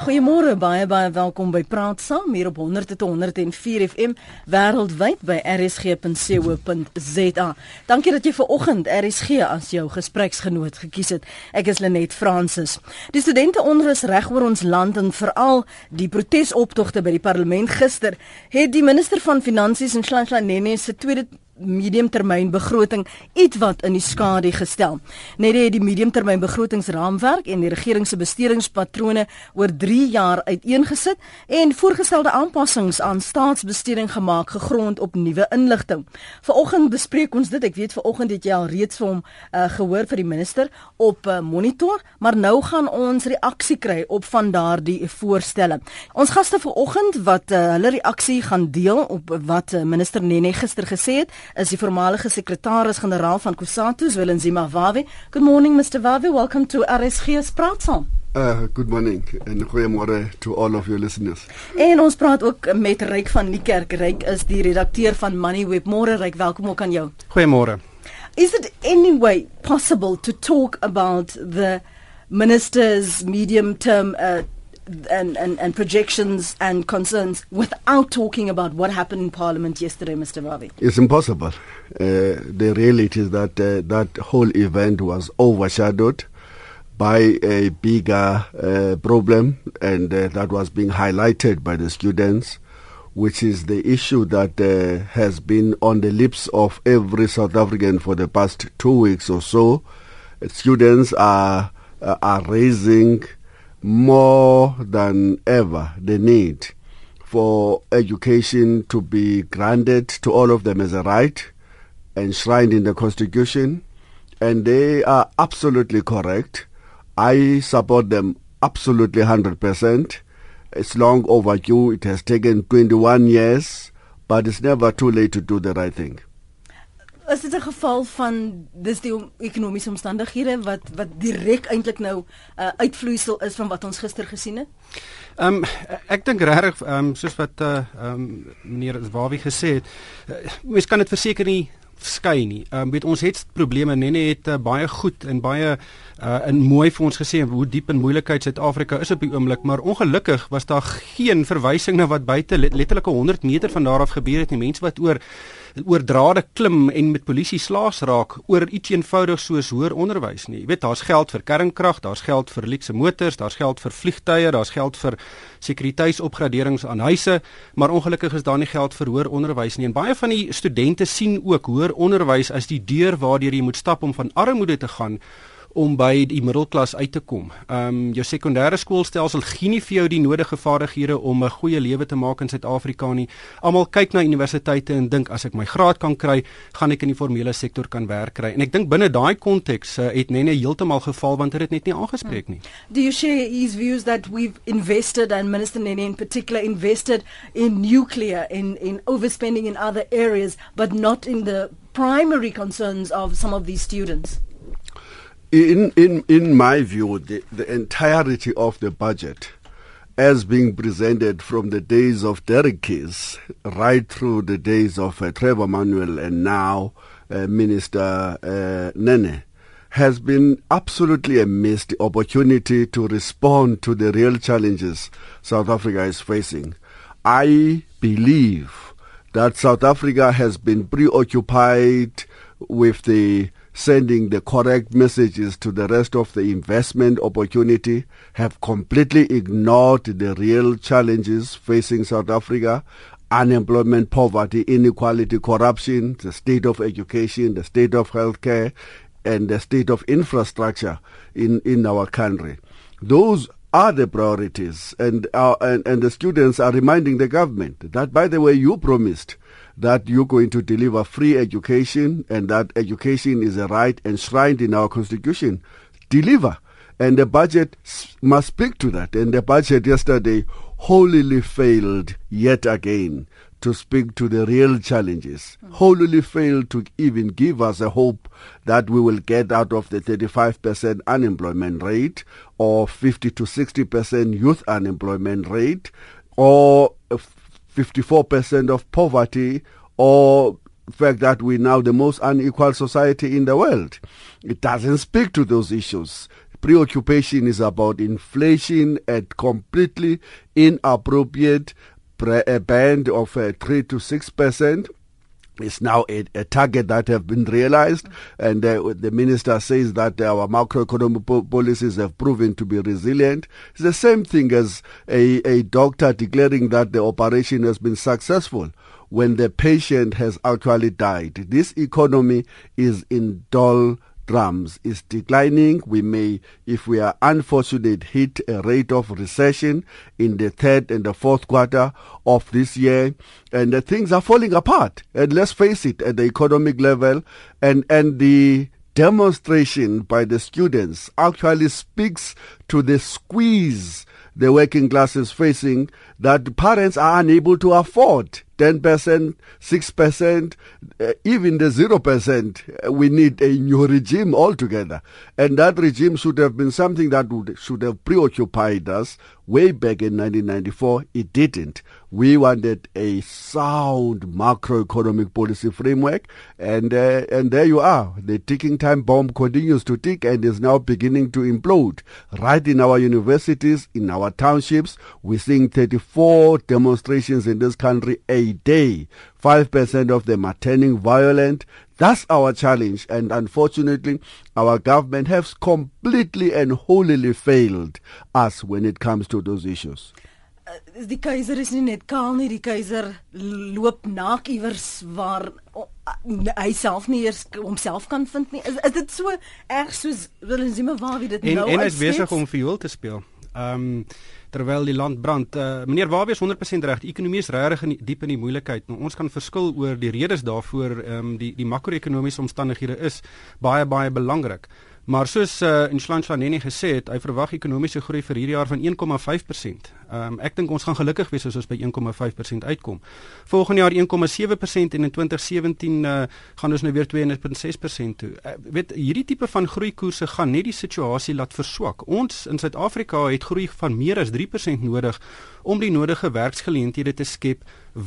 Goeiemôre baie baie welkom by Praat Saam hier op 100.104 FM wêreldwyd by rsg.co.za. Dankie dat jy ver oggend RSG as jou gespreksgenoot gekies het. Ek is Lenet Fransis. Die studente onrus reg oor ons land en veral die protesoptogte by die parlement gister het die minister van finansies in Hlanhla Nene se tweede mediumtermynbegroting ietwat in die skadu gestel. Net het die mediumtermynbegrotingsraamwerk en die regering se bestedingspatrone oor 3 jaar uiteengesit en voorgestelde aanpassings aan staatsbesteding gemaak gegrond op nuwe inligting. Vanoggend bespreek ons dit. Ek weet vanoggend het jy al reeds vir hom uh, gehoor vir die minister op uh, monitor, maar nou gaan ons reaksie kry op van daardie voorstelle. Ons gaste vanoggend wat uh, hulle reaksie gaan deel op wat uh, minister Nene gister gesê het is die voormalige sekretaris-generaal van Kusatu, Willem Zimbabwe. Good morning Mr. Vavi, welcome to RSG Praatsaam. Uh, good morning and goeiemôre to all of your listeners. En ons praat ook met Ryk van die Kerk. Ryk is die redakteur van Moneyweb. Môre Ryk, welkom ook aan jou. Goeiemôre. Is it any way possible to talk about the minister's medium term uh, and, and, and projections and concerns without talking about what happened in Parliament yesterday, Mr. Vavi? It's impossible. Uh, the reality is that uh, that whole event was overshadowed by a bigger uh, problem, and uh, that was being highlighted by the students, which is the issue that uh, has been on the lips of every South African for the past two weeks or so. Students are uh, are raising more than ever the need for education to be granted to all of them as a right enshrined in the Constitution. And they are absolutely correct. I support them absolutely 100%. It's long overdue. It has taken 21 years, but it's never too late to do the right thing. Is dit 'n geval van dis die ekonomiese omstandighede wat wat direk eintlik nou 'n uh, uitvloeisel is van wat ons gister gesien het? Ehm um, ek dink regtig ehm um, soos wat eh, ehm uh, um, meneer Wawie gesê het, uh, mens kan dit verseker nie skei nie. Ehm um, weet ons het probleme Nene het uh, baie goed en baie uh en mooi vir ons gesê hoe diep in moeilikheid Suid-Afrika is op die oomblik, maar ongelukkig was daar geen verwysing na wat buite letterlik 100 meter van daar af gebeur het nie. Mense wat oor oor drade klim en met polisie slaas raak oor iets eenvoudig soos hoër onderwys nie. Jy weet daar's geld vir kernkrag, daar's geld vir luukse motors, daar's geld vir vliegtye, daar's geld vir sekuriteitsopgraderings aan huise, maar ongelukkig is daar nie geld vir hoër onderwys nie. En baie van die studente sien ook hoër onderwys as die deur waardeur jy moet stap om van armoede te gaan om by die middelklas uit te kom. Ehm um, jou sekondêre skoolstelsel gee nie vir jou die nodige vaardighede om 'n goeie lewe te maak in Suid-Afrika nie. Almal kyk na universiteite en dink as ek my graad kan kry, gaan ek in die formele sektor kan werk kry. En ek dink binne daai konteks uh, het Nene heeltemal geval want dit het net nie aangespreek nie. Do you share his views that we've invested and Minister Nene in particular invested in nuclear in in overspending in other areas but not in the primary concerns of some of these students? In in in my view, the, the entirety of the budget, as being presented from the days of Derek right through the days of uh, Trevor Manuel and now uh, Minister uh, Nene, has been absolutely a missed opportunity to respond to the real challenges South Africa is facing. I believe that South Africa has been preoccupied with the sending the correct messages to the rest of the investment opportunity, have completely ignored the real challenges facing South Africa unemployment, poverty, inequality, corruption, the state of education, the state of healthcare, and the state of infrastructure in, in our country. Those are the priorities, and, uh, and, and the students are reminding the government that, by the way, you promised that you're going to deliver free education and that education is a right enshrined in our constitution. Deliver. And the budget must speak to that. And the budget yesterday wholly failed yet again to speak to the real challenges. Mm. Wholly failed to even give us a hope that we will get out of the 35% unemployment rate or 50 to 60% youth unemployment rate or 54% of poverty or fact that we're now the most unequal society in the world. It doesn't speak to those issues. preoccupation is about inflation at completely inappropriate a band of uh, 3 to 6 percent is now a, a, target that have been realized. And uh, the minister says that our macroeconomic po- policies have proven to be resilient. It's the same thing as a, a doctor declaring that the operation has been successful when the patient has actually died. This economy is in dull drums is declining. We may, if we are unfortunate, hit a rate of recession in the third and the fourth quarter of this year. And the things are falling apart. And let's face it, at the economic level and, and the demonstration by the students actually speaks to the squeeze the working class is facing that parents are unable to afford 10%, 6%, uh, even the 0%, uh, we need a new regime altogether. And that regime should have been something that would, should have preoccupied us way back in 1994. It didn't. We wanted a sound macroeconomic policy framework, and uh, and there you are. The ticking time bomb continues to tick and is now beginning to implode. Right in our universities, in our townships, we're seeing 34 demonstrations in this country a day. 5% of them are turning violent. That's our challenge. And unfortunately, our government has completely and wholly failed us when it comes to those issues. Uh, die keiser is nie net kaal nie, die keiser loop naak iewers waar uh, hy self nie eers homself kan vind nie. Is, is dit so erg soos Willem Zimmerman wie dit en, nou En hy is besig om viool te speel. Ehm um, terwyl die land brand. Uh, meneer Wawie is 100% reg. Die ekonomie is regtig in diep in die moeilikheid. Nou, ons kan verskil oor die redes daarvoor. Ehm um, die die makro-ekonomiese omstandighede is baie baie belangrik. Maar soos uh, Inshlanhla Nene gesê het, hy verwag ekonomiese groei vir hierdie jaar van 1,5%. Ehm um, ek dink ons gaan gelukkig wees as ons by 1,5% uitkom. Volgende jaar 1,7% en in 2017 uh, gaan ons nou weer 2.6% toe. Uh, weet hierdie tipe van groeikoerse gaan net die situasie laat verswak. Ons in Suid-Afrika het groei van meer as 3% nodig om die nodige werksgeleenthede te skep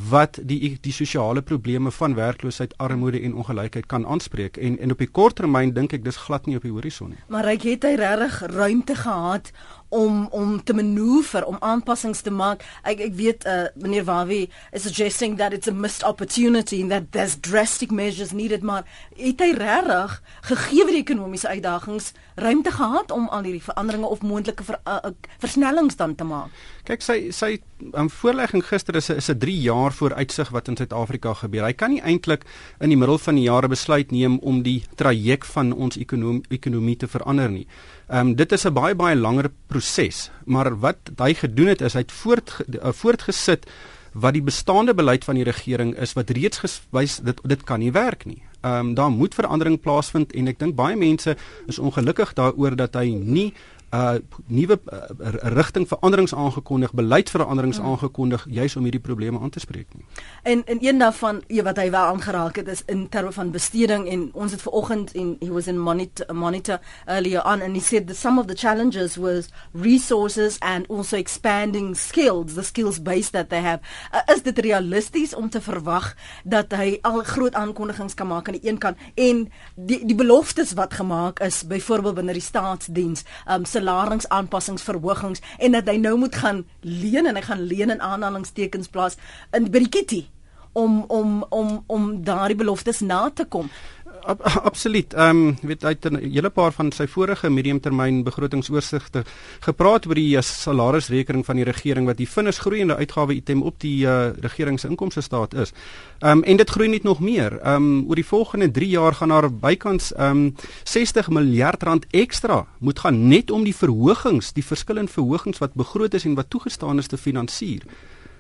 wat die die sosiale probleme van werkloosheid, armoede en ongelykheid kan aanspreek en en op die kort termyn dink ek dis glad nie op die horison nie. Maar hy het hy regtig ruimte gehad om om te manoeuvre om aanpassings te maak. Ek ek weet uh, meneer Wawi is suggesting that it's a missed opportunity and that there's drastic measures needed maar het hy regtig gegee die ekonomiese uitdagings ruimte gehad om al hierdie veranderinge of moontlike ver, uh, versnellings dan te maak. Kyk sy sy um, voorlegging gister is 'n is 'n 3 jaar vooruitsig wat in Suid-Afrika gebeur. Hy kan nie eintlik in die middel van die jare besluit neem om die traject van ons ekonomie ekonomie te verander nie. Ehm um, dit is 'n baie baie langer proses, maar wat hy gedoen het is hy het voort uh, voortgesit wat die bestaande beleid van die regering is wat reeds gewys dit dit kan nie werk nie. Ehm um, daar moet verandering plaasvind en ek dink baie mense is ongelukkig daaroor dat hy nie uh nuwe uh, rigting veranderings aangekondig, beleidsveranderings hmm. aangekondig juis om hierdie probleme aan te spreek nie. En en een daarvan ja, wat hy wel aangeraak het is in terme van besteding en ons het vanoggend en he was in monitor, monitor earlier on and he said that some of the challenges was resources and also expanding skills, the skills base that they have. Uh, is dit realisties om te verwag dat hy al groot aankondigings kan maak aan die een kant en die die beloftes wat gemaak is byvoorbeeld binne die staatsdiens um, salarings verhogings en dat hy nou moet gaan leen en hy gaan leen in aanhalingstekens plaas in by die kitty om om om om daardie beloftes na te kom. Ab, absoluut. Ehm um, weet uit 'n hele paar van sy vorige mediumtermyn begrotingsoorsigte gepraat oor die uh, salarisrekening van die regering wat die vinnig groeiende uitgawe item op die uh, regering se inkomste staat is. Ehm um, en dit groei net nog meer. Ehm um, oor die volgende 3 jaar gaan daar bykans ehm um, 60 miljard rand ekstra moet gaan net om die verhogings, die verskillende verhogings wat begroot is en wat toegestaan is te finansier.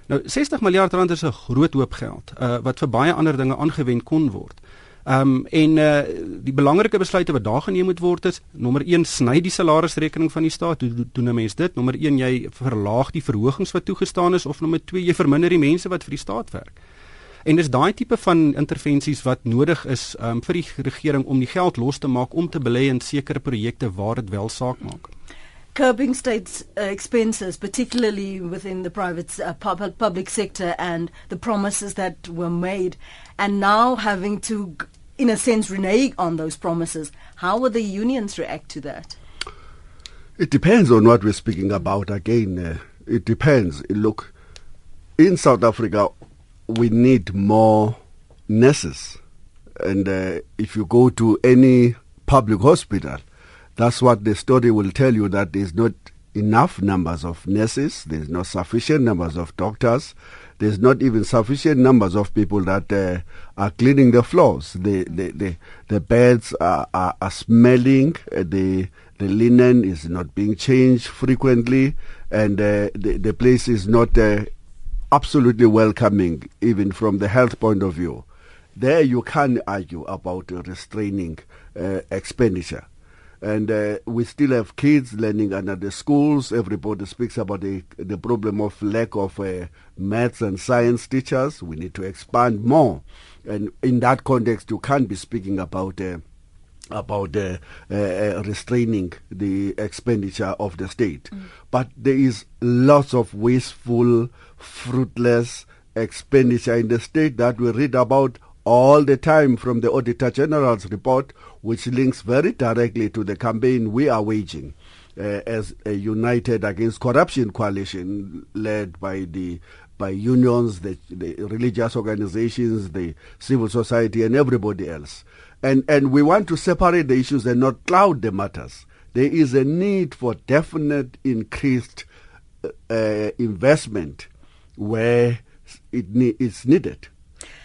Nou 60 miljard rand is 'n groot hoop geld uh, wat vir baie ander dinge aangewend kon word. Ehm um, en uh die belangrike besluite wat daar geneem moet word is nommer 1 sny die salarisrekening van die staat. Hoe doen 'n mens dit? Nommer 1 jy verlaag die verhogings wat toegestaan is of nommer 2 jy verminder die mense wat vir die staat werk. En dis daai tipe van intervensies wat nodig is um, vir die regering om die geld los te maak om te belê in sekere projekte waar dit wel saak maak. Curbing state uh, expenses, particularly within the private uh, public sector, and the promises that were made, and now having to in a sense renege on those promises how will the unions react to that It depends on what we're speaking about. Again, uh, it depends. Look, in South Africa, we need more nurses. And uh, if you go to any public hospital, that's what the study will tell you that there's not enough numbers of nurses, there's not sufficient numbers of doctors, there's not even sufficient numbers of people that uh, are cleaning the floors. The the the, the beds are, are, are smelling. Uh, the the linen is not being changed frequently, and uh, the the place is not uh, absolutely welcoming, even from the health point of view. There, you can argue about restraining uh, expenditure and uh, we still have kids learning under the schools. Everybody speaks about the the problem of lack of uh, maths and science teachers. We need to expand more, and in that context, you can't be speaking about. Uh, about uh, uh, restraining the expenditure of the state. Mm. But there is lots of wasteful, fruitless expenditure in the state that we read about all the time from the Auditor General's report, which links very directly to the campaign we are waging uh, as a United Against Corruption coalition led by the by unions, the, the religious organizations, the civil society, and everybody else. And and we want to separate the issues and not cloud the matters. There is a need for definite increased uh, investment where it ne- it's needed.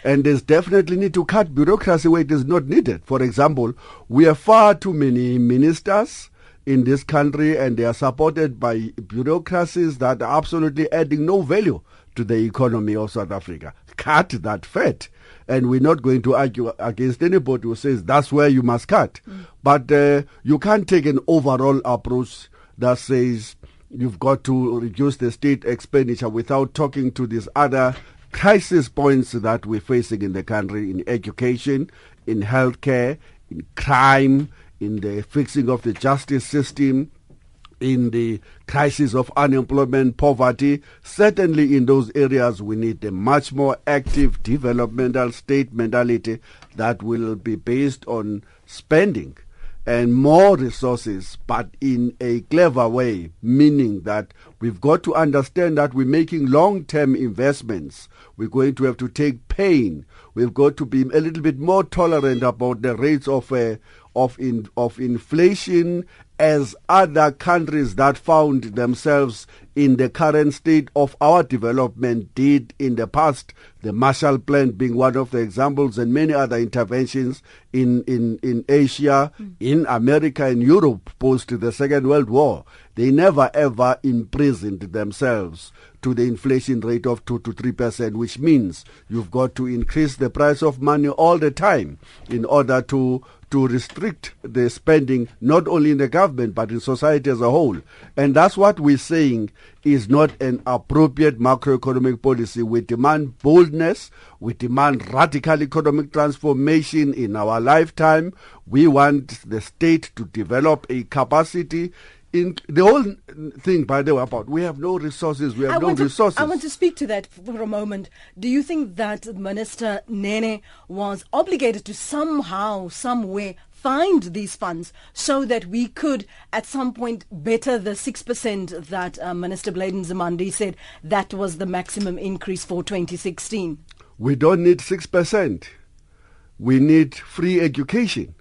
And there's definitely need to cut bureaucracy where it is not needed. For example, we have far too many ministers in this country and they are supported by bureaucracies that are absolutely adding no value to the economy of South Africa. Cut that fat. And we're not going to argue against anybody who says that's where you must cut. Mm. But uh, you can't take an overall approach that says you've got to reduce the state expenditure without talking to these other crisis points that we're facing in the country in education, in healthcare, in crime, in the fixing of the justice system, in the crisis of unemployment, poverty. Certainly, in those areas, we need a much more active developmental state mentality that will be based on spending and more resources, but in a clever way, meaning that we've got to understand that we're making long term investments. We're going to have to take pain. We've got to be a little bit more tolerant about the rates of uh, of in, of inflation as other countries that found themselves in the current state of our development did in the past, the Marshall Plan being one of the examples and many other interventions in, in, in Asia, mm. in America and Europe post the Second World War. They never ever imprisoned themselves to the inflation rate of 2 to 3%, which means you've got to increase the price of money all the time in order to to restrict the spending not only in the government but in society as a whole. And that's what we're saying is not an appropriate macroeconomic policy. We demand boldness, we demand radical economic transformation in our lifetime. We want the state to develop a capacity in the whole thing, by the way, about we have no resources, we have I no to, resources. I want to speak to that for a moment. Do you think that Minister Nene was obligated to somehow, somewhere, find these funds so that we could at some point better the 6% that uh, Minister Blade Nzimande said that was the maximum increase for 2016? We don't need 6%. We need free education.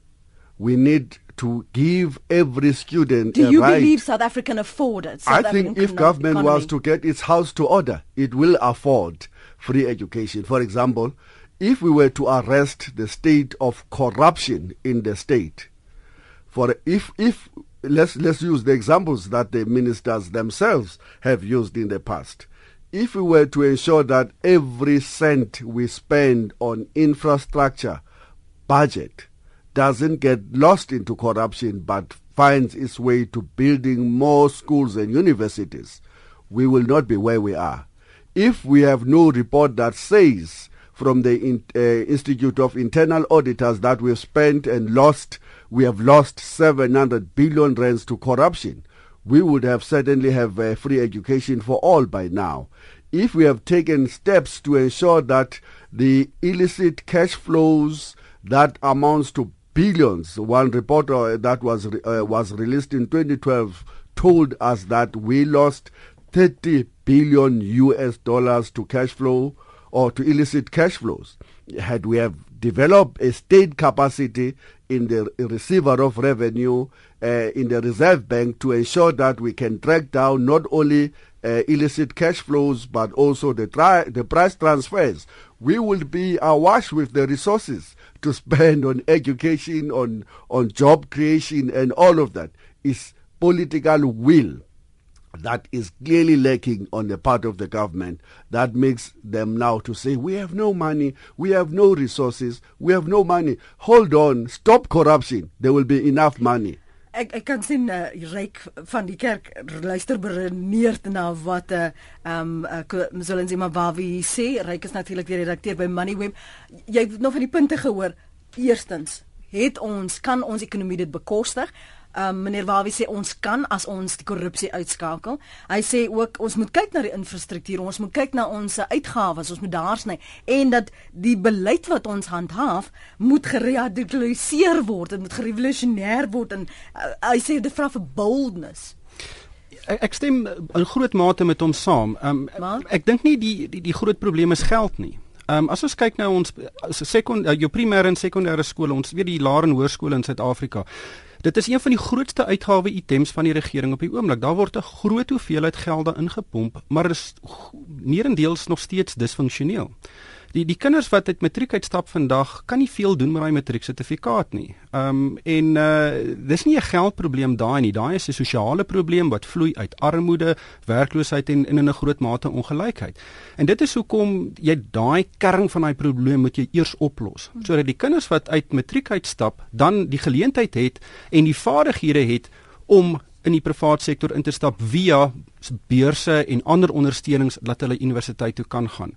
We need to give every student Do you right. believe South Africa can afford it? South I think if government economy? was to get its house to order, it will afford free education. For example, if we were to arrest the state of corruption in the state, for if if let's let's use the examples that the ministers themselves have used in the past. If we were to ensure that every cent we spend on infrastructure budget doesn't get lost into corruption but finds its way to building more schools and universities, we will not be where we are. If we have no report that says from the in, uh, Institute of Internal Auditors that we've spent and lost, we have lost 700 billion rands to corruption, we would have certainly have uh, free education for all by now. If we have taken steps to ensure that the illicit cash flows that amounts to billions. One report uh, that was uh, was released in 2012 told us that we lost 30 billion US dollars to cash flow or to illicit cash flows. Had we have developed a state capacity in the receiver of revenue uh, in the reserve bank to ensure that we can track down not only uh, illicit cash flows but also the, tri- the price transfers. We will be awash with the resources to spend on education, on, on job creation, and all of that. Is political will that is clearly lacking on the part of the government. That makes them now to say we have no money. We have no resources. We have no money. Hold on. Stop corruption. There will be enough money ek ek kan sien uh, ryk van die kerk luister beredeneerd na wat 'n uh, um uh, Mzolenzi Mabavi sê. Ryk is natuurlik die redakteur by Moneyweb. Jy het nog van die punte gehoor. Eerstens het ons kan ons ekonomie dit bekostig um, meneer Wawie sê ons kan as ons die korrupsie uitskakel. Hy sê ook ons moet kyk na die infrastruktuur, ons moet kyk na ons uitgawes, ons moet daar sny en dat die beleid wat ons handhaaf moet geradikaliseer word, dit moet gerevolusionêr word en uh, hy sê dit vra vir boldness. Ek, ek stem in groot mate met hom saam. Um, ek dink nie die die die groot probleem is geld nie. Ehm um, as ons kyk nou ons sekond jou primêre en sekondêre skole, ons weet die laer en hoërskole in Suid-Afrika. Dit is een van die grootste uitgawe items van die regering op die oomblik. Daar word 'n groot hoeveelheid gelde ingepomp, maar is meerendeels nog steeds disfunksioneel die die kinders wat uit matriek uitstap vandag kan nie veel doen met daai matrieksertifikaat nie. Ehm um, en uh dis nie 'n geldprobleem daai nie. Daai is 'n sosiale probleem wat vloei uit armoede, werkloosheid en in 'n groot mate ongelykheid. En dit is hoekom jy daai kern van daai probleem moet jy eers oplos sodat die kinders wat uit matriek uitstap dan die geleentheid het en die vaardighede het om in die privaat sektor in te stap via beurse en ander ondersteunings dat hulle universiteit toe kan gaan.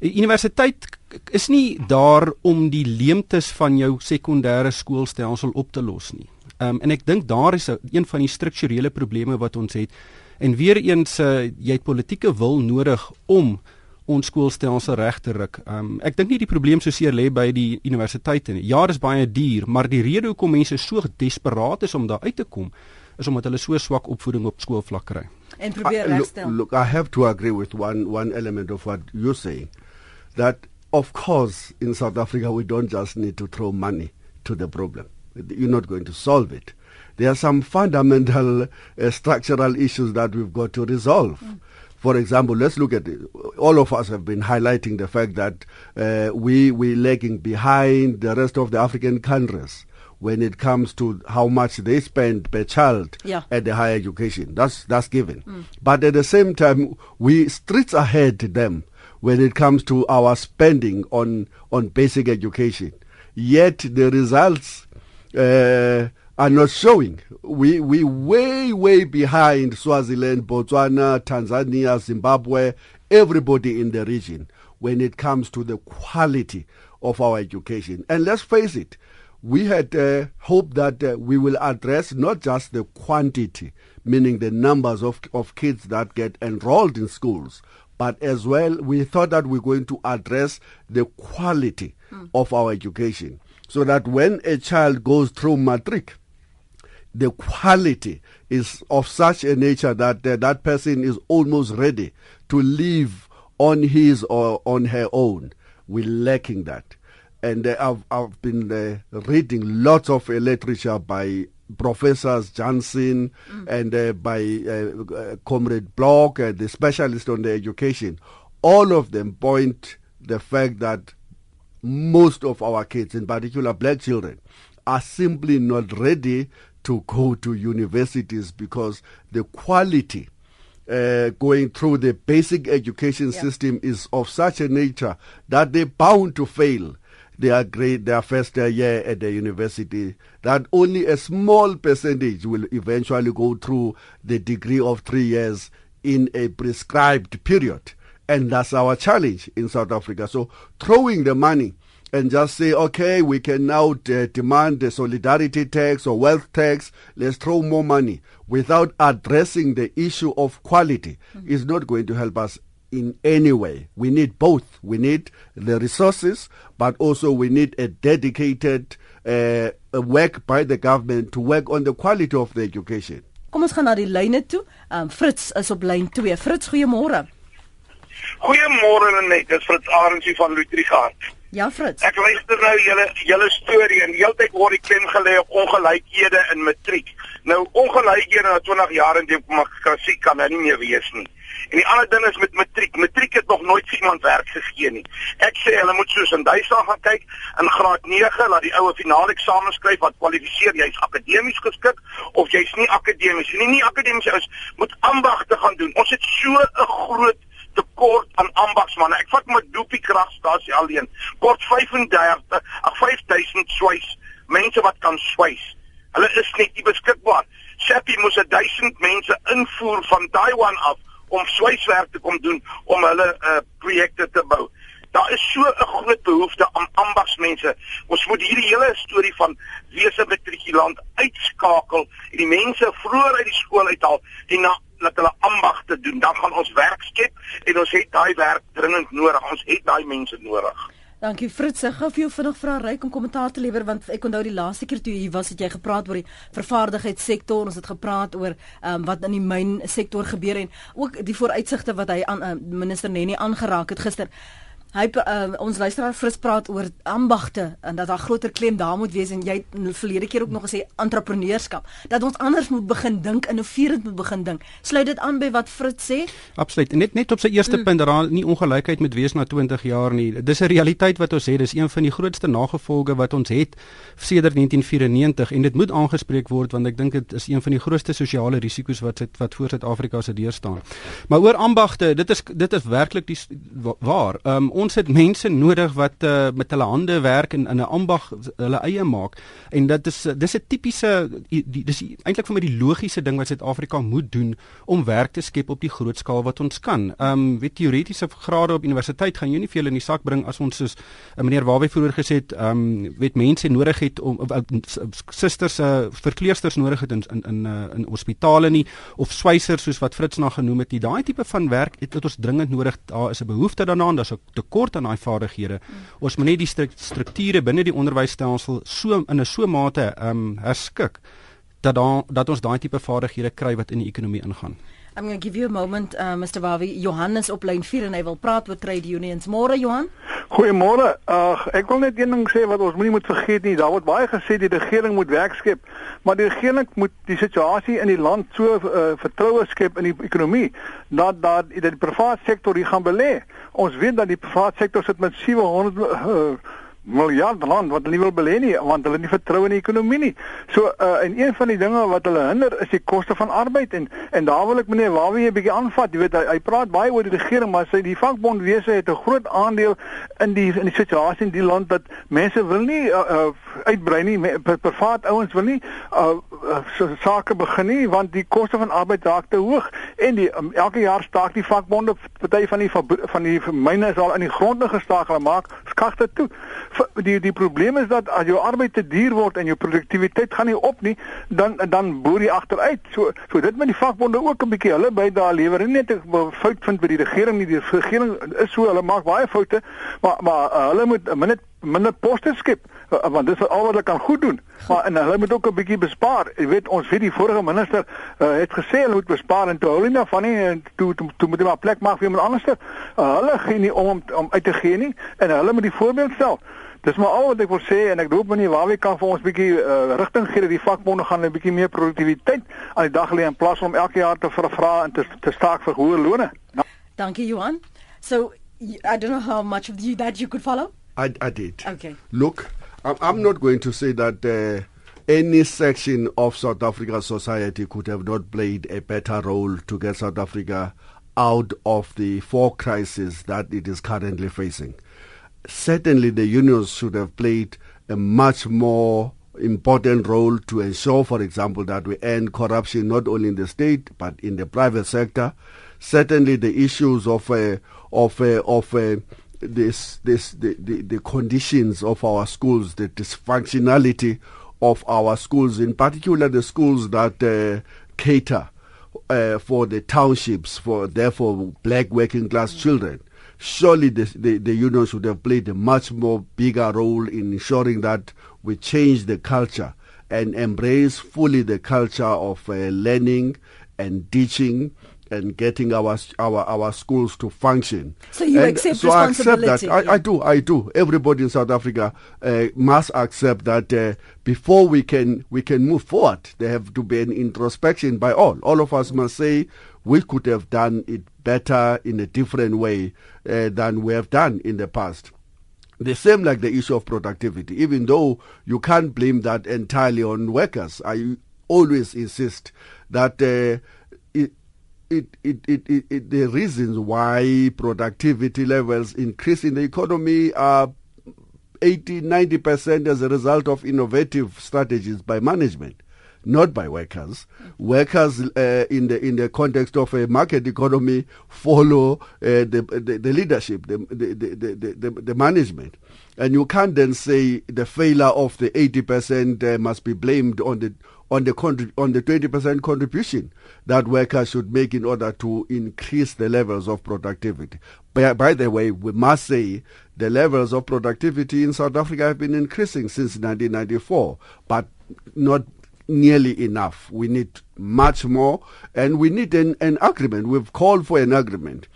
'n Universiteit is nie daar om die leemtes van jou sekondêre skoolstelsel op te los nie. Um, en ek dink daar is een van die strukturele probleme wat ons het. En weer eens uh, jy het politieke wil nodig om ons skoolstelsel reg te ruk. Um, ek dink nie die probleem so seer lê by die universiteite nie. Ja, dit is baie duur, maar die rede hoekom mense so desperaat is om daar uit te kom is omdat hulle so swak opvoeding op skoolvlak kry. En probeer regstel. Look, look, I have to agree with one one element of what you're saying. That, of course, in South Africa, we don't just need to throw money to the problem. You're not going to solve it. There are some fundamental uh, structural issues that we've got to resolve. Mm. For example, let's look at it. All of us have been highlighting the fact that uh, we we lagging behind the rest of the African countries when it comes to how much they spend per child yeah. at the higher education. That's that's given. Mm. But at the same time, we streets ahead them when it comes to our spending on, on basic education. Yet the results uh, are not showing. We we way way behind Swaziland, Botswana, Tanzania, Zimbabwe, everybody in the region when it comes to the quality of our education. And let's face it, we had uh, hoped that uh, we will address not just the quantity, meaning the numbers of, of kids that get enrolled in schools, but as well, we thought that we we're going to address the quality mm. of our education so that when a child goes through matric, the quality is of such a nature that uh, that person is almost ready to live on his or on her own. We're lacking that. And uh, I've, I've been uh, reading lots of literature by professors Johnson mm. and uh, by uh, uh, Comrade Bloch, the specialist on the education, all of them point the fact that most of our kids, in particular black children, are simply not ready to go to universities because the quality uh, going through the basic education system is of such a nature that they're bound to fail their grade, their first year at the university, that only a small percentage will eventually go through the degree of three years in a prescribed period. And that's our challenge in South Africa. So throwing the money and just say, okay, we can now d- demand the solidarity tax or wealth tax, let's throw more money without addressing the issue of quality mm-hmm. is not going to help us in any way. We need both. We need the resources, but also we need a dedicated uh, work by the government to work on the quality of the education. Kom ons gaan na die lyne toe. Um Fritz is op lyn 2. Fritz, goeiemôre. Goeiemôre net, dis Fritz Arendse van Lutrigaard. Ja, Fritz. Ek luister nou julle julle storie en heeltyd word die klem gelê op ongelykhede in matriek. Nou ongelykhede na 20 jaar in demokrasie kan nou nie meer wees nie. En die ander ding is met matriek. Matriek het nog nooit iemand werk gegee nie. Ek sê hulle moet soos in Duitsland gaan kyk in graad 9 laat die oue finale eksamen skryf wat kwalifiseer jy's akademies geskik of jy's nie akademies nie. Nie akademies is moet ambagte gaan doen. Ons het so 'n groot tekort aan ambagsmanne. Ek vat my Doopie kragstasie alleen. Kort 35, ag 5000 swys, mense wat kan swys. Hulle is net nie beskikbaar. Seppi moes 1000 mense invoer van Taiwan af om swyswerk te kom doen om hulle uh, projekte te bou. Daar is so 'n groot behoefte aan ambagsmense. Ons moet hierdie hele storie van wese matrikulant uitskakel en die mense vroeër uit die skool uithaal en na dat hulle ambagte doen, dan gaan ons werk skep en ons het daai werk dringend nodig. Ons het daai mense nodig. Dankie Fritz. Ek gou vir jou vinnig vra ryk om kommentaar te lewer want ek onthou die laaste keer toe jy was het jy gepraat oor die vervaardigheidssektor. Ons het gepraat oor um, wat in die myn sektor gebeur en ook die vooruitsigte wat hy aan uh, minister Nenny aangeraak het gister. Hy uh, ons luisteraar Fris praat oor ambagte en dat daar groter klem daar moet wees en jy het verlede keer ook nog gesê entrepreneurskap dat ons anders moet begin dink innoverend moet begin dink. Sluit dit aan by wat Fris sê? Absoluut. Net net op sy eerste mm. punt dat daar nie ongelykheid met wees na 20 jaar nie. Dis 'n realiteit wat ons het. Dis een van die grootste nagevolge wat ons het sedert 1994 en dit moet aangespreek word want ek dink dit is een van die grootste sosiale risiko's wat sit, wat voor Suid-Afrika se deur staan. Maar oor ambagte, dit is dit is werklik die waar. Um, ons het mense nodig wat uh, met hulle hande werk en in 'n ambag hulle eie maak en dit is dis 'n tipiese dis eintlik vir my die logiese ding wat Suid-Afrika moet doen om werk te skep op die groot skaal wat ons kan. Ehm um, weet teoretiese grade op universiteit gaan jy nie veel in die sak bring as ons soos uh, meneer Wawe vroeër gesê het, ehm um, weet mense nodig het om uh, susters uh, verpleegsters nodig het in in in, uh, in hospitale nie of swysers soos wat Fritz na genoem het. Daai tipe van werk het ons dringend nodig. Daar is 'n behoefte daarna, daar's 'n tekort aan daai vaardighede. Mm. Ons moet net die strukture binne die onderwysstelsel so in 'n so mate ehm um, herskik dat dan dat ons daai tipe vaardighede kry wat in die ekonomie ingaan. I'm going to give you a moment uh, Mr. Wawi. Johannes op lyn 4 en hy wil praat oor trade unions. Môre Johan. Goeiemôre. Ag ek wil net een ding sê wat ons moenie moet vergeet nie. Daar word baie gesê die regering moet werk skep, maar die regering moet die situasie in die land so uh, vertroue skep in die ekonomie dat dat die private sektor hier gaan belê. Ons weet dat die private sektor sit met 700 uh, miljard rand wat hulle nie wil belê nie want hulle het nie vertroue in die ekonomie nie. So uh, en een van die dinge wat hulle hinder is die koste van arbeid. En en daar wil ek meneer Wawie 'n bietjie aanvat. Jy weet hy, hy praat baie oor die regering maar sy die vakbondwese het 'n groot aandeel in die in die situasie in die land dat mense wil nie uh, uh, uitbrei nie. Privaat ouens wil nie uh, uh, so, sake begin nie want die koste van arbeid raak te hoog. En die um, elke jaar staak die vakbonde party van die van die myne is al in die grond gestaak hulle maak skagte toe die die probleem is dat as jou arbeid te duur word en jou produktiwiteit gaan nie op nie, dan dan boer jy agteruit. So so dit met die vakbonde ook 'n bietjie hulle by daar lewer nie net 'n fout vind by die regering nie. Die regering is so, hulle maak baie foute, maar maar uh, hulle moet minder minder poste skep want dit is al wat hulle kan goed doen. Maar en hulle moet ook 'n bietjie bespaar. Jy weet ons weet die vorige minister uh, het gesê hulle moet bespaar en toe hulle nie van nie en toe toe, toe moet hulle maar plek maak vir iemand anders. Uh, hulle gee nie om om uit te gee nie en hulle moet die voorbeeld stel. Dis maar al wat ek wil sê en ek hoop meneer Wawie kan vir ons 'n bietjie uh, rigting gee dat die vakbonde gaan 'n bietjie meer produktiwiteit aan die dag lê in plaas om elke jaar te vra en te, te staak vir hoë lone. Nou. Dankie Johan. So I don't know how much of you that you could follow. I I did. Okay. Look, I'm, I'm not going to say that uh, any section of South African society could have not played a better role to get South Africa out of the four crises that it is currently facing. Certainly the unions should have played a much more important role to ensure, for example, that we end corruption not only in the state but in the private sector. Certainly, the issues of uh, of uh, of uh, this this the, the, the conditions of our schools, the dysfunctionality of our schools, in particular the schools that uh, cater uh, for the townships, for therefore black working class children surely the, the, the union should have played a much more bigger role in ensuring that we change the culture and embrace fully the culture of uh, learning and teaching and getting our our our schools to function. So you and accept so I accept responsibility. that. I, I do. I do. Everybody in South Africa uh, must accept that uh, before we can we can move forward, there have to be an introspection by all. All of us must say we could have done it better in a different way uh, than we have done in the past. The same like the issue of productivity. Even though you can't blame that entirely on workers, I always insist that uh, it, it, it, it, it, the reasons why productivity levels increase in the economy are 80, 90% as a result of innovative strategies by management not by workers. Workers uh, in the in the context of a market economy follow uh, the, the, the leadership, the the, the, the, the management, and you can't then say the failure of the 80% uh, must be blamed on the on the contrib- on the 20% contribution that workers should make in order to increase the levels of productivity. By, by the way, we must say the levels of productivity in South Africa have been increasing since 1994, but not nearly enough. We need much more, and we need an, an agreement. We've called for an agreement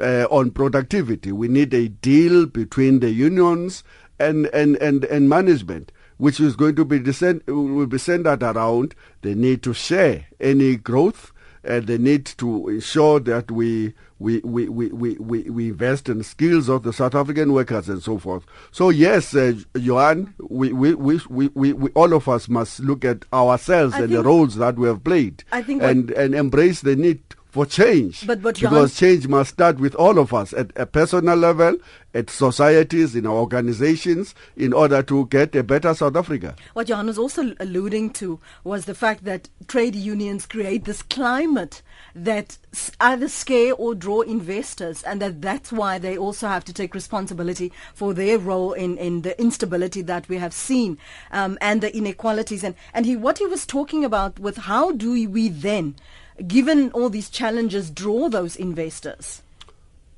uh, on productivity. We need a deal between the unions and, and, and, and management, which is going to be descend, will be centered around the need to share any growth and the need to ensure that we we, we, we, we, we, we invest in skills of the South African workers and so forth. So yes, uh, Johan, we, we, we, we, we, all of us must look at ourselves I and the roles that we have played I think and, and embrace the need for change. But- but because change must start with all of us at a personal level, at societies, in our organizations, in order to get a better South Africa. What Johan was also alluding to was the fact that trade unions create this climate that either scare or draw investors, and that that's why they also have to take responsibility for their role in, in the instability that we have seen um, and the inequalities. And, and he, what he was talking about with how do we then, given all these challenges, draw those investors?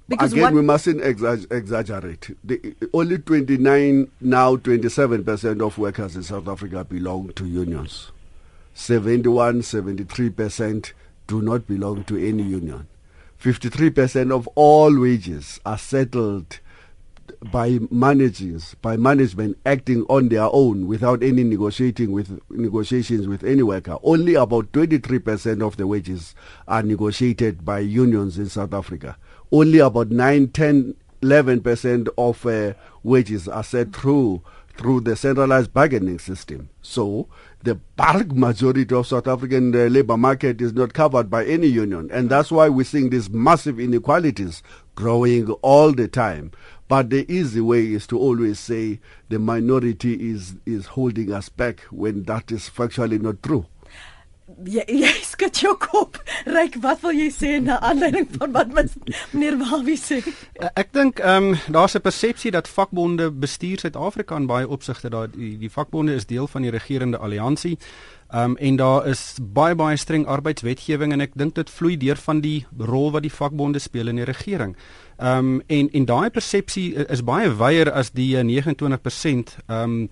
Because Again, we mustn't exa- exaggerate. The, only 29, now 27% of workers in South Africa belong to unions. 71, 73% do not belong to any union. 53% of all wages are settled by managers, by management acting on their own without any negotiating with negotiations with any worker. Only about 23% of the wages are negotiated by unions in South Africa. Only about 9, 10, 11% of uh, wages are set through through the centralized bargaining system. So the bulk majority of South African uh, labor market is not covered by any union. And that's why we're seeing these massive inequalities growing all the time. But the easy way is to always say the minority is, is holding us back when that is factually not true. Jy jy skud jou kop. Ryk, wat wil jy sê na aanleiding van wat mis- meneer Wawie sê? Uh, Ek dink ehm um, daar's 'n persepsie dat vakbonde bestuur Suid-Afrika in baie opsigte. Daar die, die vakbonde is deel van die regerende alliansie. Ehm um, en daar is baie baie streng arbeidswetgewing en ek dink dit vloei deur van die rol wat die vakbonde speel in die regering. Ehm um, en en daai persepsie is baie wyer as die eh, 29% ehm um,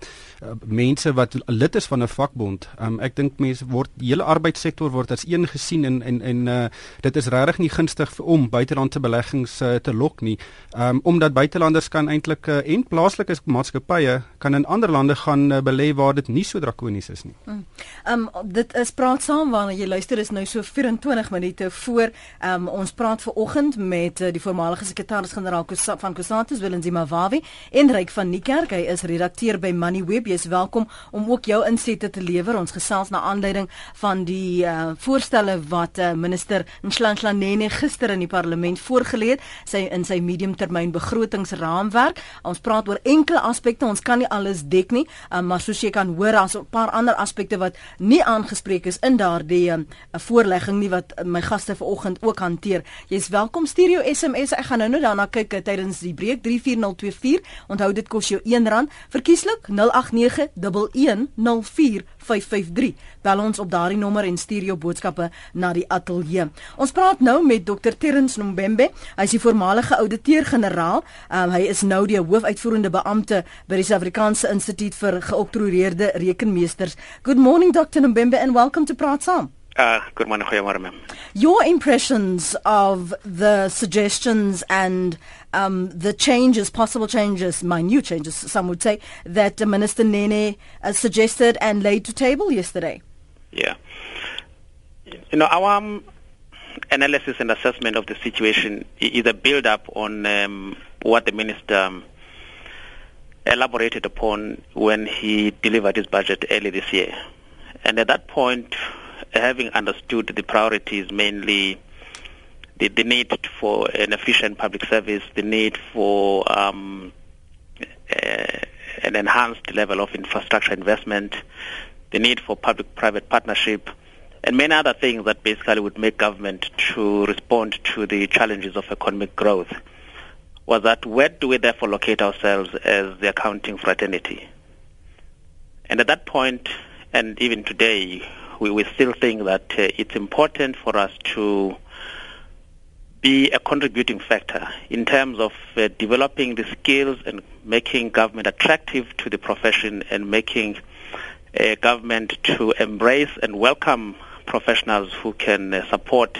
mense wat lid is van 'n vakbond. Ehm um, ek dink mense word die hele arbeidssektor word as een gesien en en en uh, dit is regtig nie gunstig vir om buitelandse beleggings uh, te lok nie. Ehm um, omdat buitelanders kan eintlik uh, en plaaslike maatskappye kan in ander lande gaan uh, belê waar dit nie so drakonies is nie. Ehm um, dit is praat saam waarna jy luister is nou so 24 minute voor um, ons praat ver oggend met uh, die voormalige sekretaris-generaal van Kusatus Willem Zimawawi en Ryk van Niekerk. Hy is redakteur by Moneyweb. Jy is welkom om ook jou insette te lewer. Ons gesels na aanleiding van die uh, voorstelle wat uh, minister Nhlanhla Nene gister in die parlement voorgelê het, sy in sy mediumtermyn begrotingsraamwerk. Ons praat oor enkele aspekte. Ons kan nie alles dek nie, um, maar soos jy kan hoor, daar's 'n paar ander aspekte wat nie aangespreek is in daardie um, voorlegging nie wat my gaste vanoggend ook hanteer. Jy's welkom stuur jou SMS. Ek gaan nou-nou daarna kyk uh, tydens die breek 34024. Onthou dit kos jou R1 verkieslik 0891104553. Bel ons op daardie nommer en stuur jou boodskappe na die ateljee. Ons praat nou met Dr. Terrence Nombembe. Hy is die voormalige ouditeur-generaal. Um, hy is nou die hoofuitvoerende beampte by die Suid-Afrikaanse Instituut vir Geoktroeëerde Rekenmeesters. Good morning Dr. Nombembe and welcome to Praat Saam. Uh, good morning. Your impressions of the suggestions and um, the changes, possible changes, minute changes, some would say, that Minister Nene uh, suggested and laid to table yesterday. Yeah. You know, our um, analysis and assessment of the situation is a build-up on um, what the minister um, elaborated upon when he delivered his budget early this year. And at that point, having understood the priorities, mainly the, the need for an efficient public service, the need for um, uh, an enhanced level of infrastructure investment, the need for public-private partnership, and many other things that basically would make government to respond to the challenges of economic growth, was that where do we therefore locate ourselves as the accounting fraternity? And at that point, and even today, we, we still think that uh, it's important for us to be a contributing factor in terms of uh, developing the skills and making government attractive to the profession and making uh, government to embrace and welcome professionals who can uh, support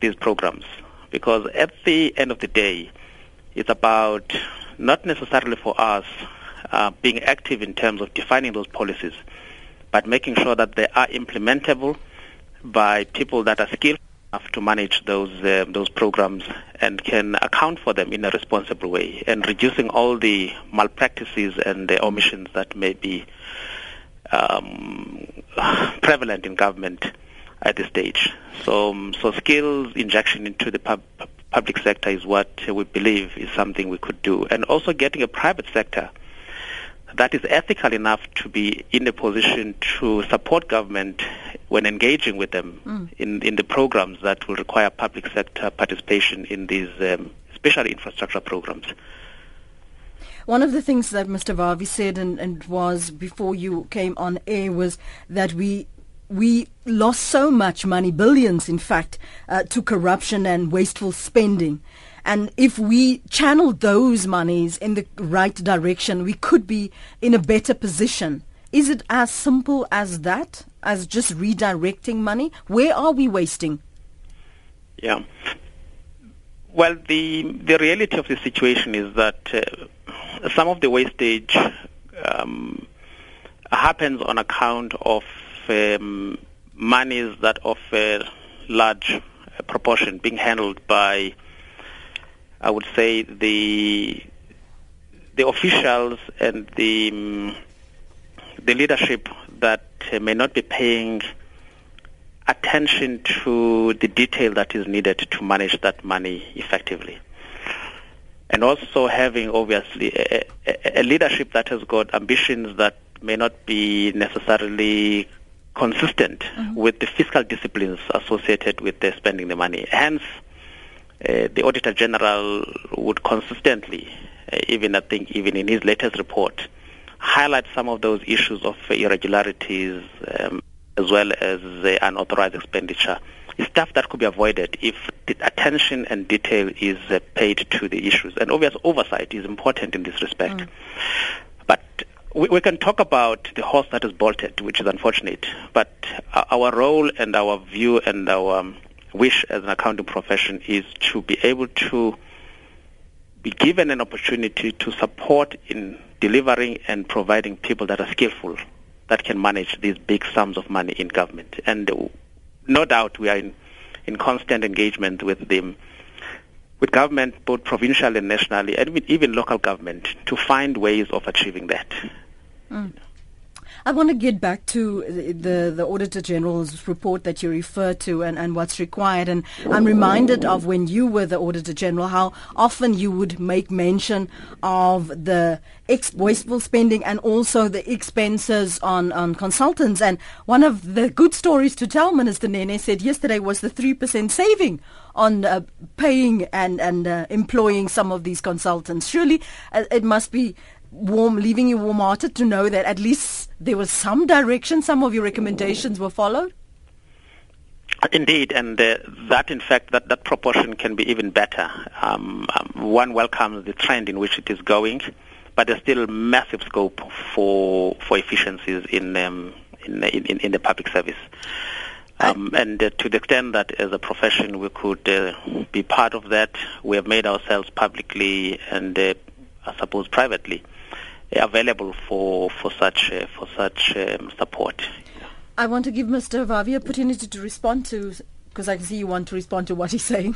these programs. Because at the end of the day, it's about not necessarily for us uh, being active in terms of defining those policies, but making sure that they are implementable by people that are skilled to manage those uh, those programs and can account for them in a responsible way, and reducing all the malpractices and the omissions that may be um, prevalent in government at this stage. So, um, so skills injection into the pub- public sector is what we believe is something we could do, and also getting a private sector that is ethical enough to be in a position to support government when engaging with them mm. in, in the programs that will require public sector participation in these, um, especially infrastructure programs. One of the things that Mr. Vavi said and, and was before you came on air was that we we lost so much money, billions in fact, uh, to corruption and wasteful spending. And if we channel those monies in the right direction, we could be in a better position. Is it as simple as that, as just redirecting money? Where are we wasting? Yeah. Well, the the reality of the situation is that uh, some of the wastage um, happens on account of um, monies that of a large proportion being handled by I would say the the officials and the um, the leadership that uh, may not be paying attention to the detail that is needed to manage that money effectively. And also having obviously a, a, a leadership that has got ambitions that may not be necessarily consistent mm-hmm. with the fiscal disciplines associated with the spending the money. Hence, uh, the Auditor General would consistently, uh, even I think even in his latest report, highlight some of those issues of irregularities um, as well as uh, unauthorized expenditure. Stuff that could be avoided if attention and detail is uh, paid to the issues. And obvious oversight is important in this respect. Mm. But we, we, can talk about the horse that is bolted, which is unfortunate. But our role and our view and our um, wish as an accounting profession is to be able to be given an opportunity to support in delivering and providing people that are skillful that can manage these big sums of money in government. And no doubt we are in, in constant engagement with them, with government, both provincial and nationally, and even local government, to find ways of achieving that. Mm. I want to get back to the the Auditor General's report that you referred to and, and what's required. And I'm reminded of when you were the Auditor General, how often you would make mention of the ex- wasteful spending and also the expenses on, on consultants. And one of the good stories to tell, Minister Nene said yesterday was the 3% saving on uh, paying and, and uh, employing some of these consultants. Surely uh, it must be warm, leaving you warm-hearted to know that at least there was some direction, some of your recommendations were followed? Indeed, and uh, that, in fact, that, that proportion can be even better. Um, um, one welcomes the trend in which it is going, but there's still massive scope for for efficiencies in um, in, in, in the public service. Um, and uh, to the extent that as a profession we could uh, be part of that, we have made ourselves publicly and uh, I suppose privately available for for such uh, for such um, support. I want to give Mr. Vavi opportunity to respond to because I can see you want to respond to what he's saying.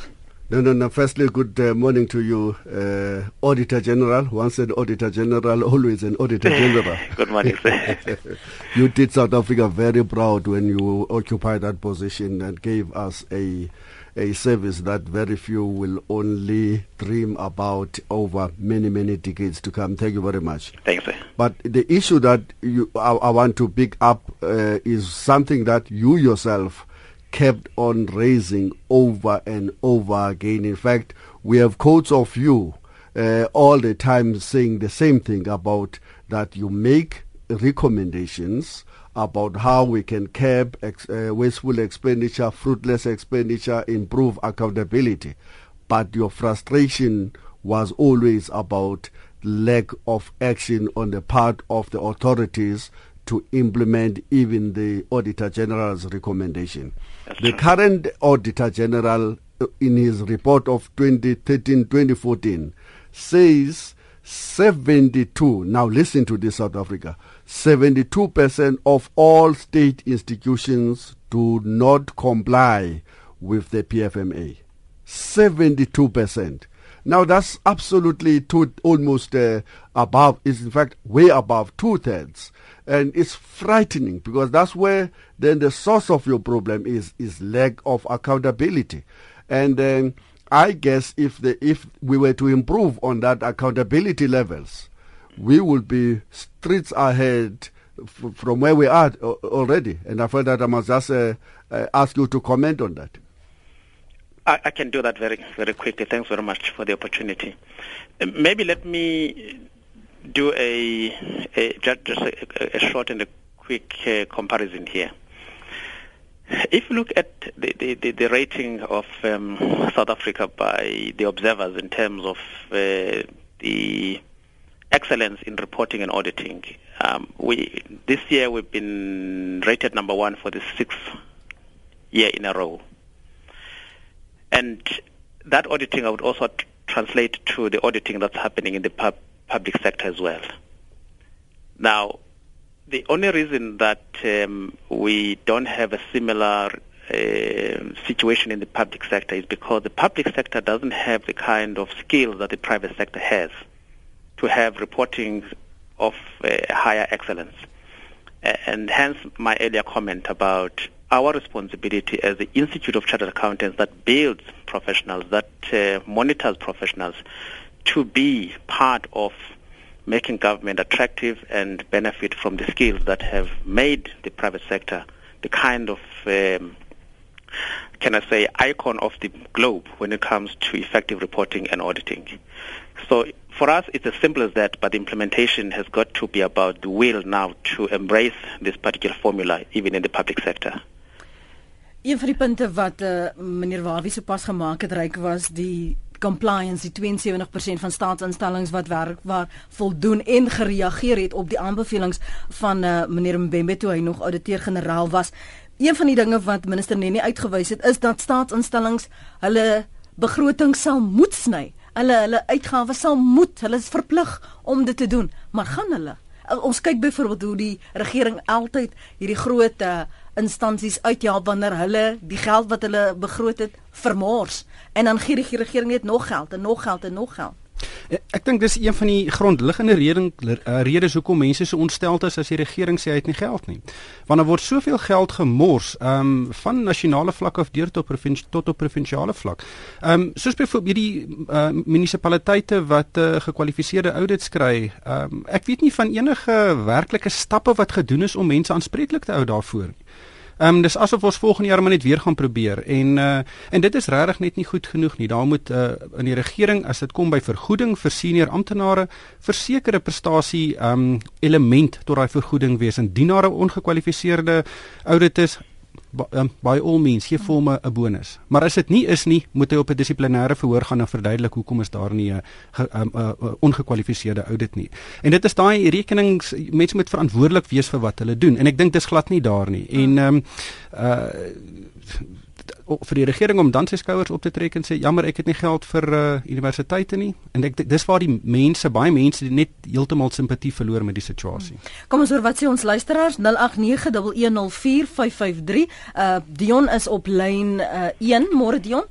No, no, no. Firstly, good uh, morning to you, uh, Auditor General. Once an Auditor General, always an Auditor General. good morning, sir. you did South Africa very proud when you occupied that position and gave us a a service that very few will only dream about over many, many decades to come. Thank you very much. Thanks, sir. But the issue that you, I, I want to pick up uh, is something that you yourself kept on raising over and over again. In fact, we have quotes of you uh, all the time saying the same thing about that you make recommendations about how we can curb ex- uh, wasteful expenditure, fruitless expenditure, improve accountability. But your frustration was always about lack of action on the part of the authorities to implement even the Auditor General's recommendation. That's the true. current Auditor General, uh, in his report of 2013-2014, says 72, now listen to this South Africa, 72% of all state institutions do not comply with the PFMA. 72%. Now that's absolutely two, almost uh, above, is in fact way above two thirds. And it's frightening because that's where then the source of your problem is, is lack of accountability. And then I guess if the, if we were to improve on that accountability levels, we would be streets ahead f- from where we are already. And I felt that I must just uh, uh, ask you to comment on that. I, I can do that very, very quickly. Thanks very much for the opportunity. Uh, Maybe let me do a, a just, a, a short and a quick uh, comparison here. If you look at the, the, the, rating of um, South Africa by the observers in terms of uh, the excellence in reporting and auditing, um, we this year we've been rated number one for the sixth year in a row. And that auditing I would also translate to the auditing that's happening in the pub- public sector as well. Now, the only reason that um, we don't have a similar uh, situation in the public sector is because the public sector doesn't have the kind of skills that the private sector has to have reporting of uh, higher excellence. And hence my earlier comment about our responsibility as the Institute of Chartered Accountants that builds professionals, that uh, monitors professionals, to be part of making government attractive and benefit from the skills that have made the private sector the kind of, um, can I say, icon of the globe when it comes to effective reporting and auditing. So for us, it's as simple as that, but the implementation has got to be about the will now to embrace this particular formula, even in the public sector. Een van die punte wat uh, meneer Vavi sopas gemaak het was die compliance die 72% van staatsinstellings wat werk waar voldoen en gereageer het op die aanbevelings van uh, meneer Mbembe toe hy nog ouditeur-generaal was. Een van die dinge wat minister Nene uitgewys het is dat staatsinstellings hulle begroting sal moet sny. Hulle hulle uitgawes sal moet, hulle is verplig om dit te doen, maar gaan hulle? Uh, Ons kyk byvoorbeeld hoe die regering altyd hierdie groot uh, instansies uithelp wanneer hulle die geld wat hulle begroot het vermors en dan gee die regering net nog geld en nog geld en nog geld. Eh, ek dink dis een van die grondliggende redes uh, redes hoekom mense so ontsteld is as die regering sê hy het nie geld nie. Want daar word soveel geld gemors, ehm um, van nasionale vlak af deur tot provinsie tot op provinsiale vlak. Ehm um, soos byvoorbeeld hierdie uh, munisipaliteite wat uh, gekwalifiseerde audits kry. Ehm um, ek weet nie van enige werklike stappe wat gedoen is om mense aanspreeklik te hou daarvoor nie. Ehm um, dis asof ons volgende jaar maar net weer gaan probeer en uh en dit is regtig net nie goed genoeg nie. Daar moet uh in die regering as dit kom by vergoeding vir senior amptenare versekerde prestasie ehm um, element tot daai vergoeding wees en dienare ongekwalifiseerde auditors um, by all means gee vir hom 'n bonus. Maar as dit nie is nie, moet hy op 'n dissiplinêre verhoor gaan en verduidelik hoekom is daar nie 'n um, ongekwalifiseerde audit nie. En dit is daai rekenings mense moet verantwoordelik wees vir wat hulle doen en ek dink dis glad nie daar nie. En ehm um, uh vir die regering om dan sy skouers op te trek en sê jammer ek het nie geld vir uh, universiteite nie en ek dis waar die mense baie mense net heeltemal simpatie verloor met die situasie. Kom ons hoor wat sê ons luisteraars 0891104553. Uh Dion is op lyn uh, 1. Môre Dion.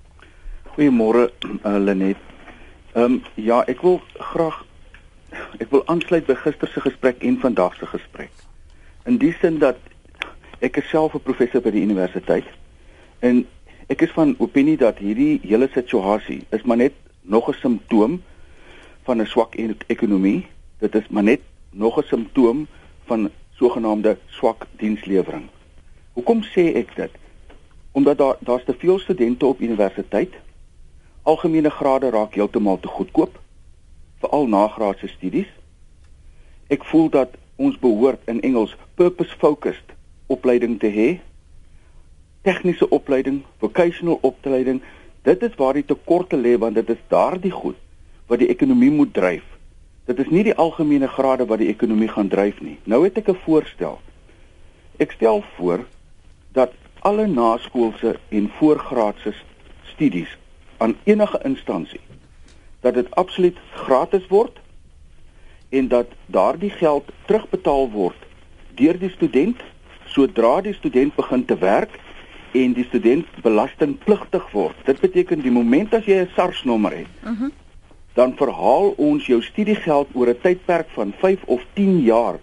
Goeiemôre uh, Lenet. Ehm um, ja, ek wil graag ek wil aansluit by gister se gesprek en vandag se gesprek. In die sin dat ek self 'n professor by die universiteit en ek is van opinie dat hierdie hele situasie is maar net nog 'n simptoom van 'n swak e ekonomie. Dit is maar net nog 'n simptoom van sogenaamde swak dienslewering. Hoekom sê ek dit? Omdat daar daar's te veel studente op universiteit. Algemene grade raak heeltemal te goedkoop veral nagraadse studies. Ek voel dat ons behoort in Engels purpose focused opleiding te hê tegniese opleiding, vocational opleiding, dit is waar die tekorte lê want dit is daardie goed wat die ekonomie moet dryf. Dit is nie die algemene grade wat die ekonomie gaan dryf nie. Nou het ek 'n voorstel. Ek stel voor dat alle naskoolse en voorgraadse studies aan enige instansie dat dit absoluut gratis word en dat daardie geld terugbetaal word deur die student sodra die student begin te werk en die student belastingpligtig word. Dit beteken die oomblik as jy 'n SARS nommer het, uh mhm. -huh. dan verhaal ons jou studiegeld oor 'n tydperk van 5 of 10 jaar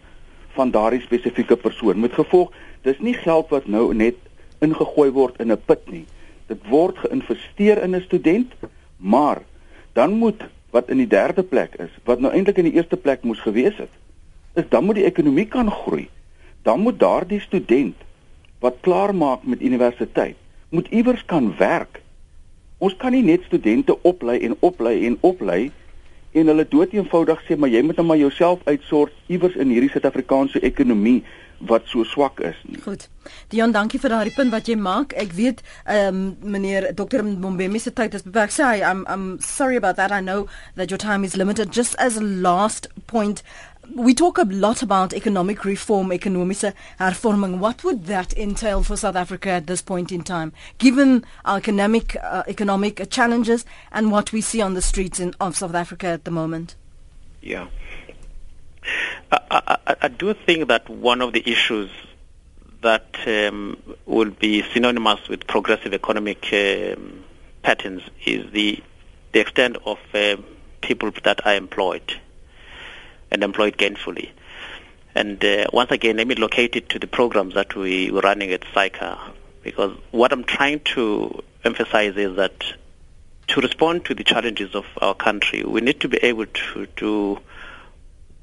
van daardie spesifieke persoon. Met gevolg, dis nie geld wat nou net ingegooi word in 'n put nie. Dit word geïnvesteer in 'n student, maar dan moet wat in die derde plek is, wat nou eintlik in die eerste plek moes gewees het, is dan moet die ekonomie kan groei. Dan moet daardie student wat klaar maak met universiteit, moet iewers kan werk. Ons kan nie net studente oplei en oplei en oplei en hulle doeteenvoudig sê maar jy moet nou maar jouself uitsort iewers in hierdie Suid-Afrikaanse ekonomie wat so swak is nie. Goed. Dion, dankie vir daardie punt wat jy maak. Ek weet ehm um, meneer Dr. Mombemi se tyd is beperk. Sê I'm I'm sorry about that. I know that your time is limited. Just as a last point, we talk a lot about economic reform, ekonomiese hervorming. What would that entail for South Africa at this point in time, given our economic uh, economic challenges and what we see on the streets in, of South Africa at the moment? Yeah, I, I, I do think that one of the issues that um, will be synonymous with progressive economic um, patterns is the the extent of uh, people that are employed and employed gainfully. And uh, once again, let me locate it to the programs that we were running at SAICA, because what I'm trying to emphasize is that to respond to the challenges of our country, we need to be able to do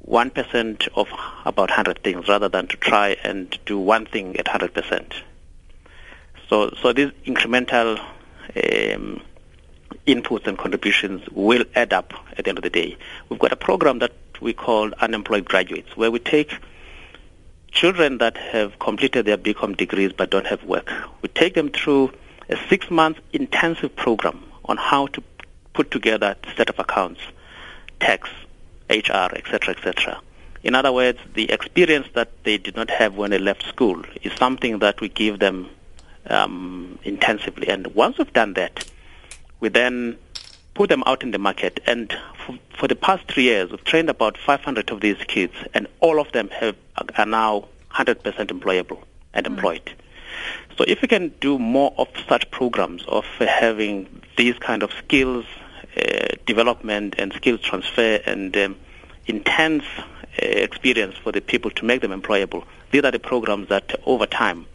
1% of about 100 things rather than to try and do one thing at 100%. So, so these incremental um, inputs and contributions will add up at the end of the day. We've got a program that we call unemployed graduates, where we take children that have completed their BCom degrees but don't have work. We take them through a six-month intensive program on how to put together a set of accounts, tax, HR, etc., etc. In other words, the experience that they did not have when they left school is something that we give them um, intensively. And once we've done that, we then put them out in the market. And for, for the past three years, we've trained about 500 of these kids, and all of them have, are now 100% employable and mm. employed. So if we can do more of such programs of having these kind of skills uh, development and skills transfer and um, intense uh, experience for the people to make them employable. These are the programs that over time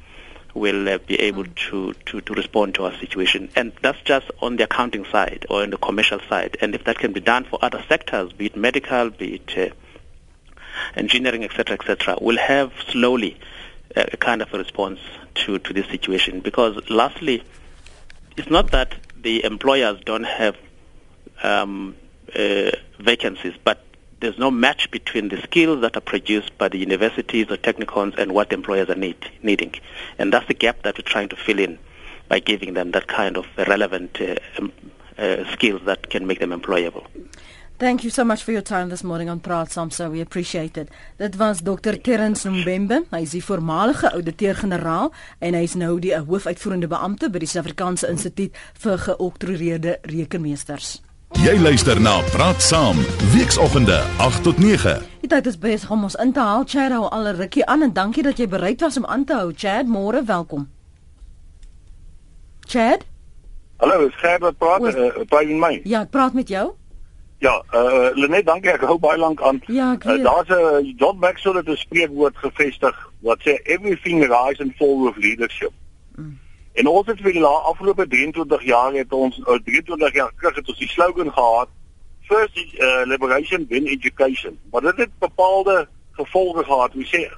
will uh, be able mm. to, to, to respond to our situation. And that's just on the accounting side or on the commercial side. And if that can be done for other sectors, be it medical, be it uh, engineering, etc., etc., we'll have slowly uh, a kind of a response to, to this situation. Because lastly, it's not that the employers don't have um, uh, vacancies, but there's no match between the skills that are produced by the universities or technicons and what employers are need, needing. And that's the gap that we're trying to fill in by giving them that kind of relevant uh, um, uh, skills that can make them employable. Thank you so much for your time this morning on Praat Samsa. We appreciate it. Dit was Dr. Terrence Mbembe. Hy is die voormalige ouditeur-generaal en hy is nou die hoofuitvoerende beampte by die Suid-Afrikaanse Instituut vir Geoktroeëerde Rekenmeesters. Jy luister na Praat Saam, weekoggende 8 tot 9. Dit is besig om ons in te haal. Chad hou al 'n rukkie aan en dankie dat jy bereid was om aan te hou. Chad, môre welkom. Chad? Hallo, is Gert wat praat? Uh, praat jy met my? Ja, ek praat met jou. Ja, uh, Lenet, dankie. Ek hou baie lank aan. Ja, ek weet. Uh, Daar's 'n John Maxwell het 'n spreekwoord gevestig wat sê everything rise and fall with leadership. Mm. En ons het vir die afgelope 23 jaar het ons uh, 23 jaar terug het ons die slogan gehad first uh, liberation then education. Maar dit het bepaalde gevolge gehad. Ons sê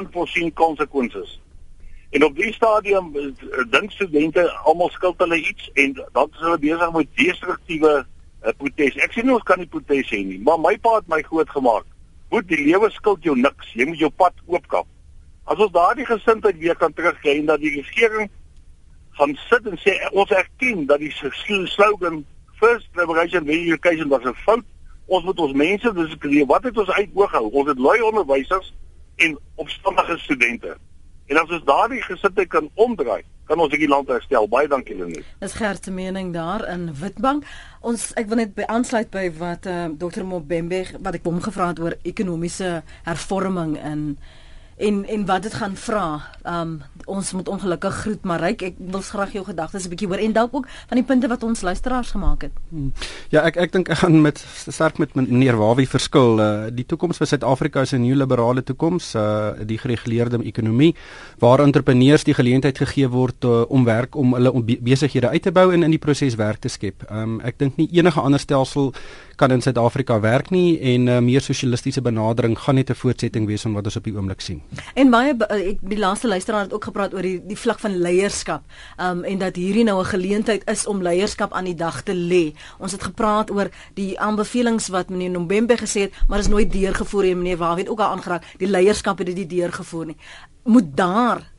unforeseen consequences. En op die stadium uh, dink studente almal skuld hulle iets en dan is hulle besig met destruktiewe 'n protes. Ek sê nie ons kan nie protes hê nie, maar my pa het my groot gemaak. Moet die lewe skuld jou niks. Jy moet jou pad oopkap. As ons daardie gesindheid weer kan terugkry en dat die regering gaan sit en sê ons erken dat die slogan first liberation then education was 'n fout. Ons moet ons mense dis wat het ons uit oog hou? Ons het lui onderwysers en opstandige studente. En as ons daardie gesindheid kan omdraai, kan ons hierdie land herstel. Baie dankie Lenet. Dis Gert se mening daar in Witbank. Ons ek wil net by aansluit by wat uh, eh, Dr Mobembe wat ek hom gevra het oor ekonomiese hervorming in en en wat dit gaan vra. Um ons moet ongelukkig groet maar ryk. Ek wil graag jou gedagtes 'n bietjie hoor en dalk ook van die punte wat ons luisteraars gemaak het. Hmm. Ja, ek ek dink ek gaan met sterk met meneer Wawie verskil. Uh, die toekoms vir Suid-Afrika is 'n nuwe liberale toekoms, uh die gereguleerde ekonomie waar entrepreneurs die geleentheid gegee word uh, om werk om hulle besighede uit te bou en in die proses werk te skep. Um ek dink nie enige ander stelsel kan in Suid-Afrika werk nie en 'n uh, meer sosialistiese benadering gaan net 'n voortsetting wees van wat ons op die oomblik sien. En baie eh, ek die laaste luisteraar het ook gepraat oor die die vlak van leierskap. Um en dat hierdie nou 'n geleentheid is om leierskap aan die dag te lê. Ons het gepraat oor die aanbevelings wat meneer Nombembe gesê het, maar is nooit deurgevoer nie meneer Waar weet ook al aangeraak. Die leierskap het dit nie deurgevoer nie. Moet daar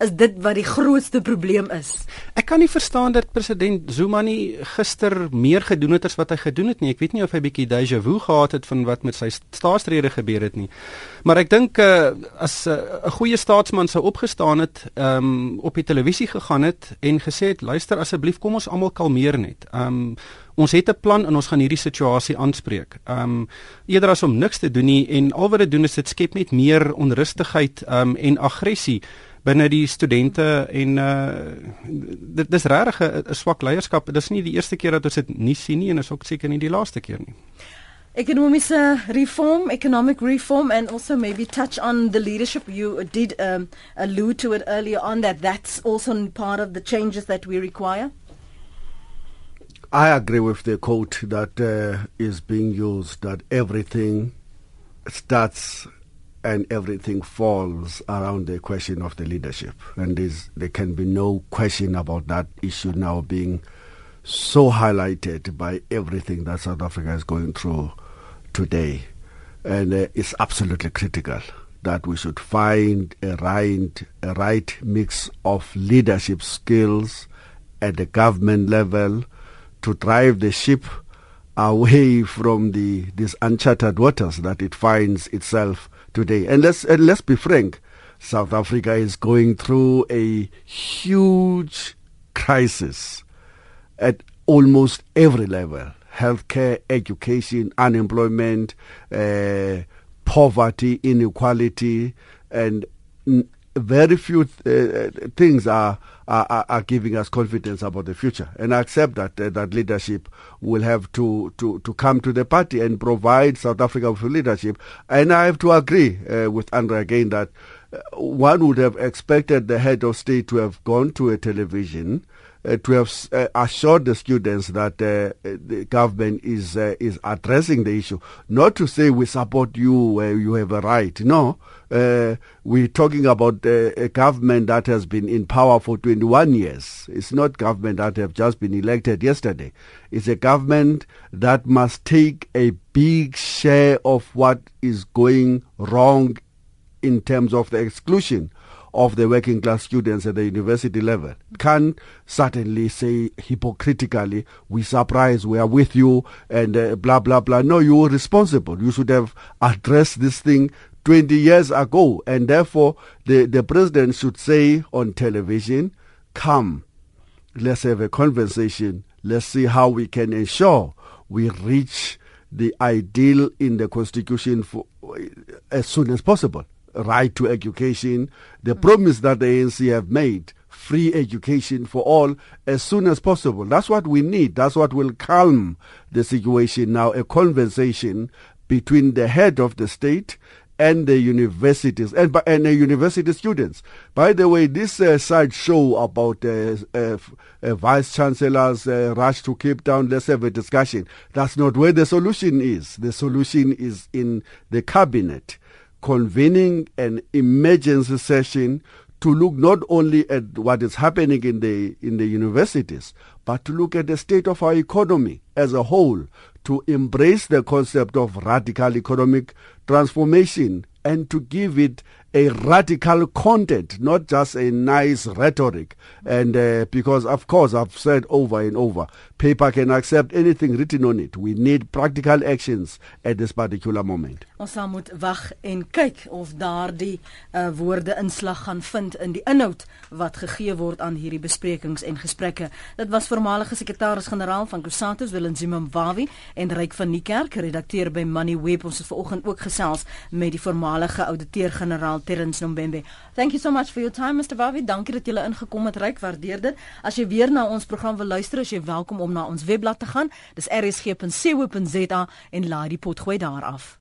is dit wat die grootste probleem is. Ek kan nie verstaan dat president Zuma nie gister meer gedoen het as wat hy gedoen het nie. Ek weet nie of hy bietjie déjà vu gehad het van wat met sy staatsrede gebeur het nie. Maar ek dink uh, as eh, 'n uh, goeie staatsman sou opgestaan het, ehm um, op die televisie gegaan het en gesê het, "Luister asseblief, kom ons almal kalmeer net." Ehm um, Ons het 'n plan en ons gaan hierdie situasie aanspreek. Um eerder as om niks te doen nie en al wat dit doen is dit skep net meer onrustigheid um en aggressie binne die studente en uh dit dis regtig 'n swak leierskap. Dis nie die eerste keer dat ons dit nie sien nie en is ook seker nie die laaste keer nie. Economiese reform, economic reform and also maybe touch on the leadership you did um, allude to it earlier on that that's also part of the changes that we require. I agree with the quote that uh, is being used that everything starts and everything falls around the question of the leadership. And there can be no question about that issue now being so highlighted by everything that South Africa is going through today. And uh, it's absolutely critical that we should find a right, a right mix of leadership skills at the government level to drive the ship away from the these uncharted waters that it finds itself today. And let's and let's be frank, South Africa is going through a huge crisis at almost every level: healthcare, education, unemployment, uh, poverty, inequality, and very few uh, things are, are are giving us confidence about the future, and I accept that uh, that leadership will have to, to, to come to the party and provide South Africa with leadership. And I have to agree uh, with Andre again that uh, one would have expected the head of state to have gone to a television uh, to have uh, assured the students that uh, the government is uh, is addressing the issue. Not to say we support you, you have a right. No, uh, we're talking about uh, a government that has been in power for 21 years. It's not government that have just been elected yesterday. It's a government that must take a big share of what is going wrong in terms of the exclusion of the working class students at the university level Can't certainly say hypocritically, we surprise, we are with you, and uh, blah, blah, blah. No, you are responsible. You should have addressed this thing 20 years ago. And therefore, the, the president should say on television, come, let's have a conversation. Let's see how we can ensure we reach the ideal in the constitution for, as soon as possible right to education, the mm. promise that the ANC have made, free education for all as soon as possible. That's what we need. That's what will calm the situation now, a conversation between the head of the state and the universities and, and the university students. By the way, this uh, side show about uh, uh, uh vice chancellor's uh, rush to Cape Town, let's have a discussion. That's not where the solution is. The solution is in the cabinet convening an emergency session to look not only at what is happening in the in the universities but to look at the state of our economy as a whole to embrace the concept of radical economic transformation and to give it a radical content, not just a nice rhetoric. And uh, because, of course, I've said over and over, paper can accept anything written on it. We need practical actions at this particular moment. Ons sal moet wag en kyk of daardie uh, woorde inslag gaan vind in die inhoud wat gegee word aan hierdie besprekings en gesprekke. Dit was voormalige sekretaris-generaal van Kusatus Willem Zimbawi en Ryk van Niekerk, redakteur by Moneyweb. Ons het vanoggend ook gesels met die voormalige ouditeur-generaal Terence Nombembe. Thank you so much for your time Mr. Wawi. Dankie dat jy ingekom het. Ryk waardeer dit. As jy weer na ons program wil luister, is jy welkom om na ons webblad te gaan. Dis rsg.co.za en laai die potgooi daar af.